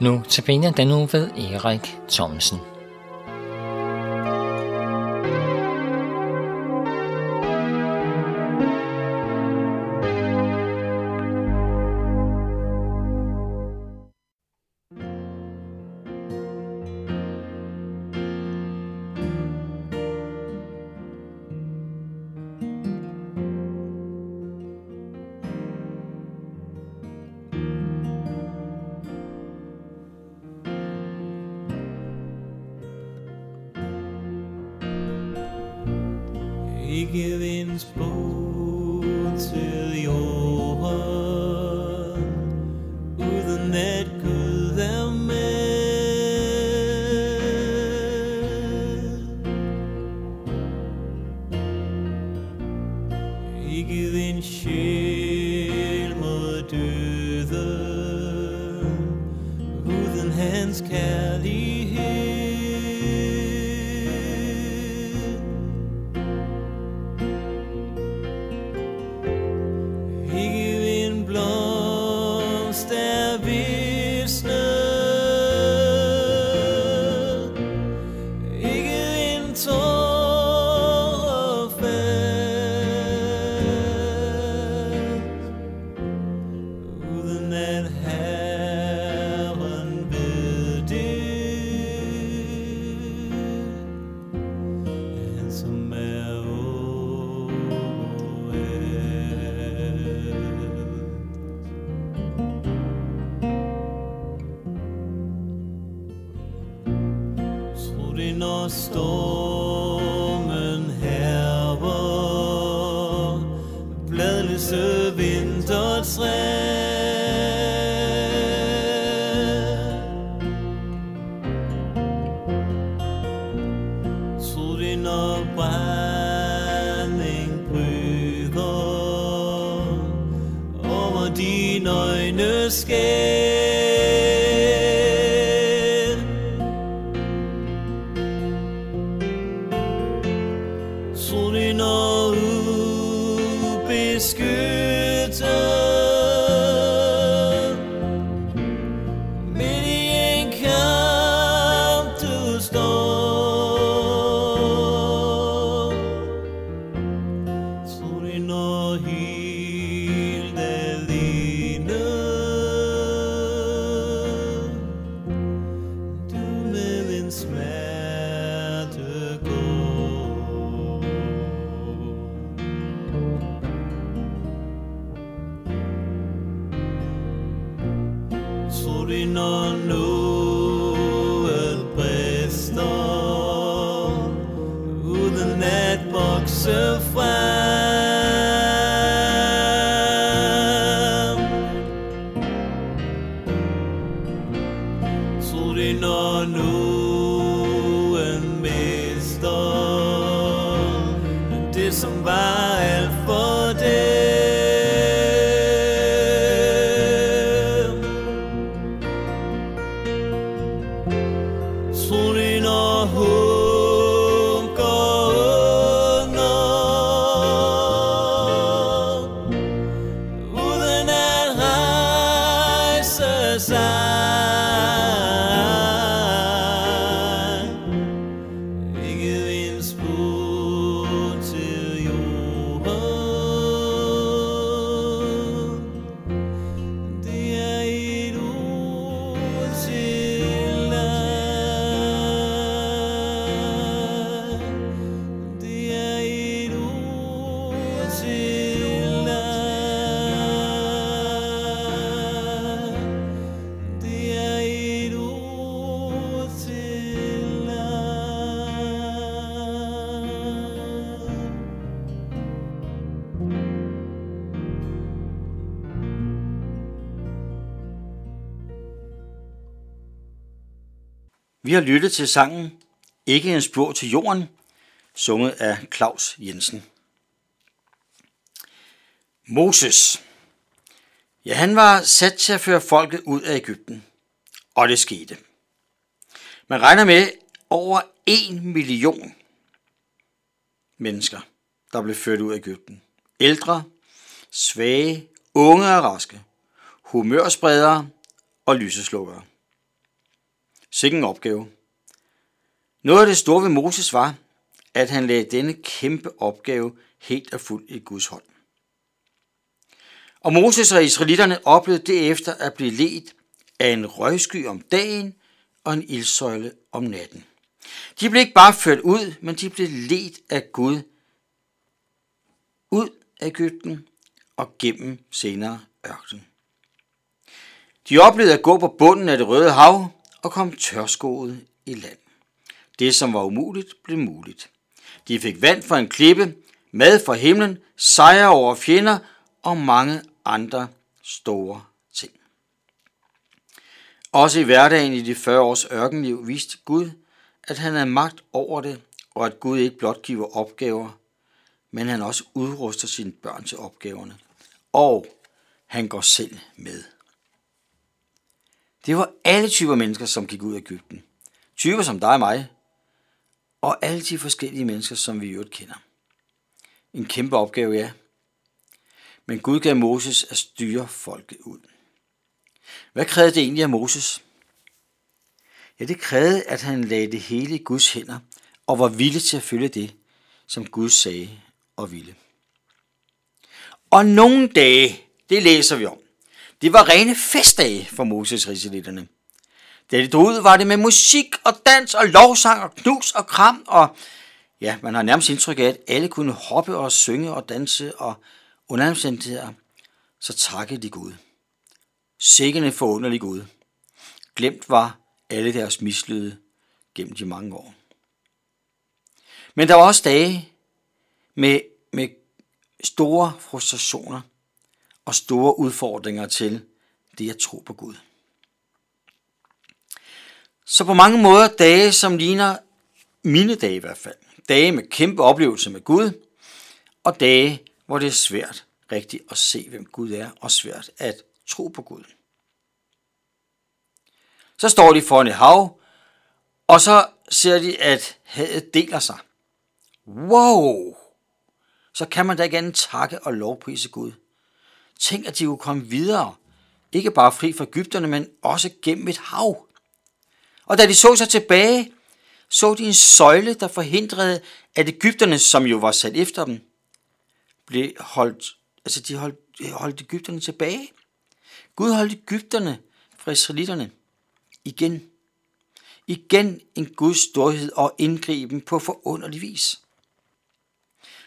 Nu til den nu ved Erik Thomsen. Er stormen hærger Bladløse vintertræ. Tror det brænding bryder Over dine øjne skær det når Vi har lyttet til sangen Ikke en spor til jorden, sunget af Claus Jensen. Moses. Ja, han var sat til at føre folket ud af Ægypten, og det skete. Man regner med over en million mennesker, der blev ført ud af Ægypten. Ældre, svage, unge og raske, humørspredere og lyseslukkere. Sikken opgave. Noget af det store ved Moses var, at han lagde denne kæmpe opgave helt og fuldt i Guds hånd. Og Moses og israelitterne oplevede derefter at blive ledt af en røgsky om dagen og en ildsøjle om natten. De blev ikke bare ført ud, men de blev ledt af Gud ud af Ægypten og gennem senere ørkenen. De oplevede at gå på bunden af det røde hav og kom tørskoet i land. Det, som var umuligt, blev muligt. De fik vand fra en klippe, mad fra himlen, sejre over fjender og mange andre store ting. Også i hverdagen i de 40 års ørkenliv viste Gud, at han havde magt over det, og at Gud ikke blot giver opgaver, men han også udruster sine børn til opgaverne. Og han går selv med. Det var alle typer mennesker, som gik ud af Ægypten. Typer som dig og mig, og alle de forskellige mennesker, som vi i øvrigt kender. En kæmpe opgave, ja. Men Gud gav Moses at styre folket ud. Hvad krævede det egentlig af Moses? Ja, det krævede, at han lagde det hele i Guds hænder og var villig til at følge det, som Gud sagde og ville. Og nogle dage, det læser vi om, det var rene festdage for Moses risalitterne. Da de drog ud, var det med musik og dans og lovsang og knus og kram, og ja, man har nærmest indtryk af, at alle kunne hoppe og synge og danse, og under omstændigheder, så takkede de Gud. Sikkerne forunderlig Gud. Glemt var alle deres mislyde gennem de mange år. Men der var også dage med, med store frustrationer og store udfordringer til det at tro på Gud. Så på mange måder dage, som ligner mine dage i hvert fald. Dage med kæmpe oplevelser med Gud, og dage, hvor det er svært rigtigt at se, hvem Gud er, og svært at tro på Gud. Så står de foran et hav, og så ser de, at havet deler sig. Wow! Så kan man da igen takke og lovprise Gud. Tænk, at de kunne komme videre. Ikke bare fri fra Ægypterne, men også gennem et hav. Og da de så sig tilbage, så de en søjle, der forhindrede, at Ægypterne, som jo var sat efter dem, blev holdt, altså de holdt, holdt Ægypterne tilbage. Gud holdt Ægypterne fra israelitterne. Igen. Igen en Guds storhed og indgriben på forunderlig vis.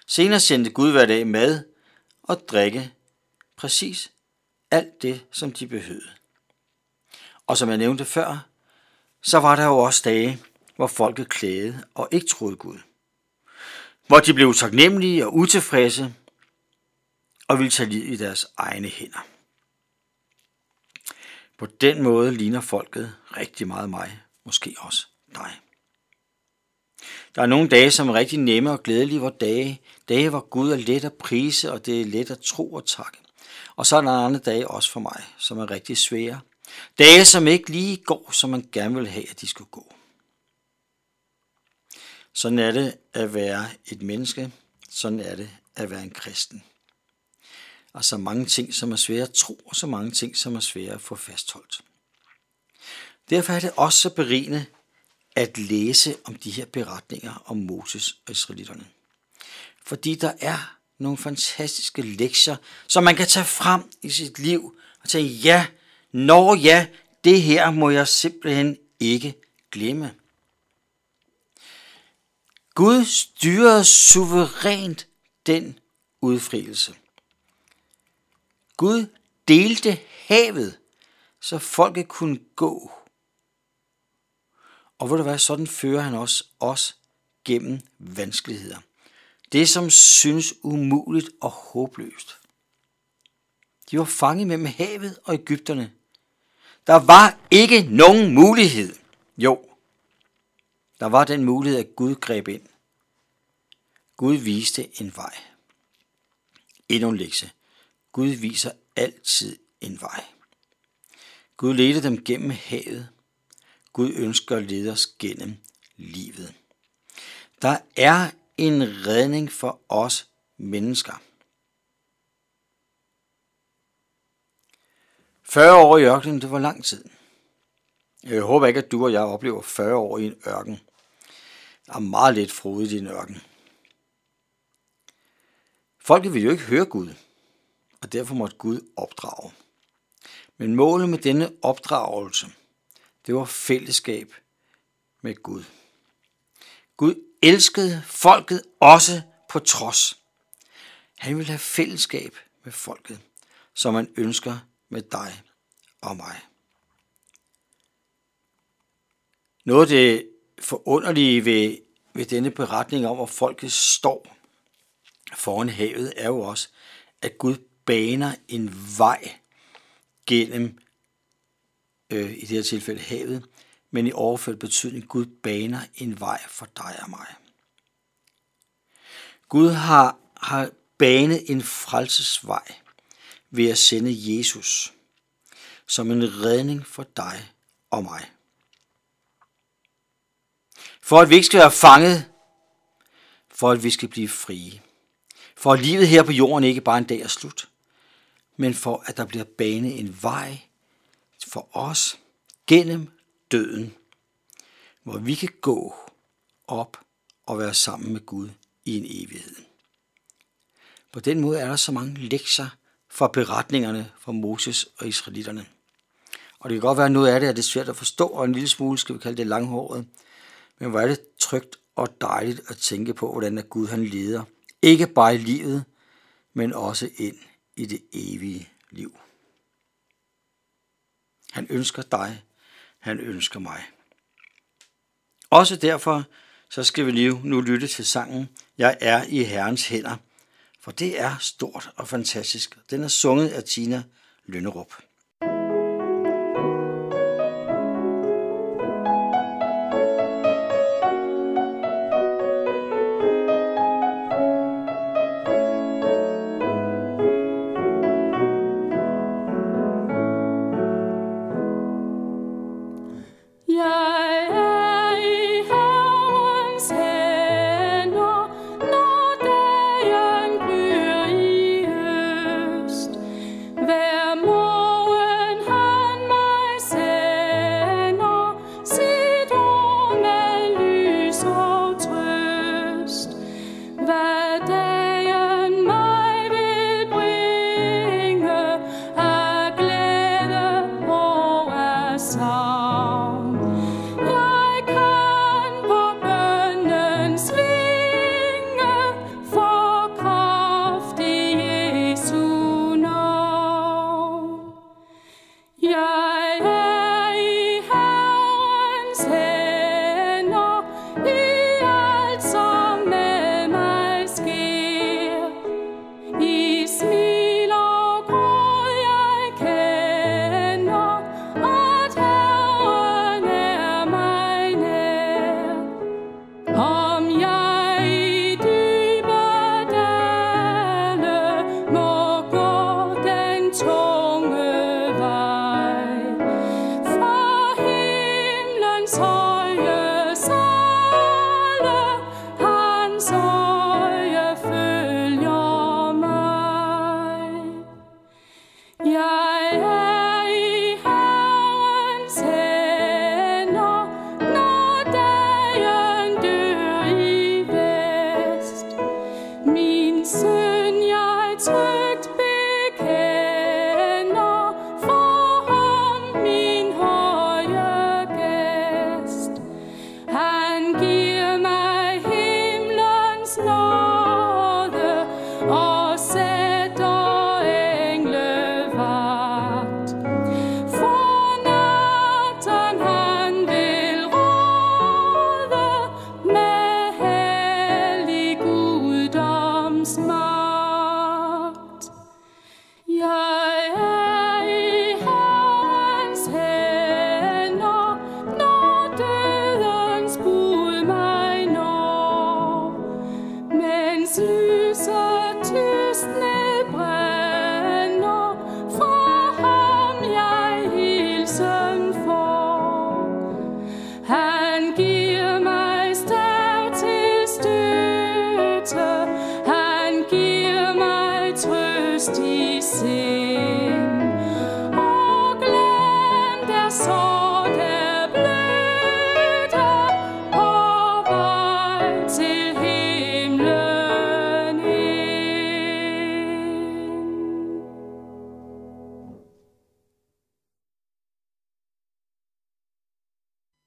Senere sendte Gud hver dag mad og drikke præcis alt det, som de behøvede. Og som jeg nævnte før, så var der jo også dage, hvor folket klagede og ikke troede Gud. Hvor de blev taknemmelige og utilfredse og ville tage livet i deres egne hænder. På den måde ligner folket rigtig meget mig, måske også dig. Der er nogle dage, som er rigtig nemme og glædelige, hvor dage, dage hvor Gud er let at prise, og det er let at tro og takke. Og så er der andre dage også for mig, som er rigtig svære. Dage, som ikke lige går, som man gerne vil have, at de skulle gå. Sådan er det at være et menneske. Sådan er det at være en kristen. Og så mange ting, som er svære at tro, og så mange ting, som er svære at få fastholdt. Derfor er det også så berigende at læse om de her beretninger om Moses og israelitterne. Fordi der er nogle fantastiske lektier, som man kan tage frem i sit liv og sige, ja, når ja, det her må jeg simpelthen ikke glemme. Gud styrede suverænt den udfrielse. Gud delte havet, så folket kunne gå. Og hvor det var, sådan fører han også os gennem vanskeligheder. Det, som synes umuligt og håbløst. De var fanget mellem havet og Ægypterne. Der var ikke nogen mulighed. Jo, der var den mulighed, at Gud greb ind. Gud viste en vej. Endnu en lektie. Gud viser altid en vej. Gud ledte dem gennem havet. Gud ønsker at lede os gennem livet. Der er en redning for os mennesker. 40 år i ørkenen, det var lang tid. Jeg håber ikke, at du og jeg oplever 40 år i en ørken. Der er meget lidt frodigt i en ørken. Folket ville jo ikke høre Gud, og derfor måtte Gud opdrage. Men målet med denne opdragelse, det var fællesskab med Gud. Gud elskede folket også på trods. Han vil have fællesskab med folket, som han ønsker med dig og mig. Noget af det forunderlige ved, ved denne beretning om, hvor folket står foran havet, er jo også, at Gud baner en vej gennem, øh, i det her tilfælde havet, men i overført betydning, Gud baner en vej for dig og mig. Gud har, har banet en frelsesvej ved at sende Jesus som en redning for dig og mig. For at vi ikke skal være fanget, for at vi skal blive frie. For at livet her på jorden ikke bare en dag er slut, men for at der bliver banet en vej for os gennem døden, hvor vi kan gå op og være sammen med Gud i en evighed. På den måde er der så mange lektier fra beretningerne fra Moses og israelitterne. Og det kan godt være, at noget af det er det svært at forstå, og en lille smule skal vi kalde det langhåret. Men hvor er det trygt og dejligt at tænke på, hvordan at Gud han leder. Ikke bare i livet, men også ind i det evige liv. Han ønsker dig. Han ønsker mig. Også derfor så skal vi lige nu lytte til sangen Jeg er i Herrens hænder. For det er stort og fantastisk. Den er sunget af Tina Lønnerup.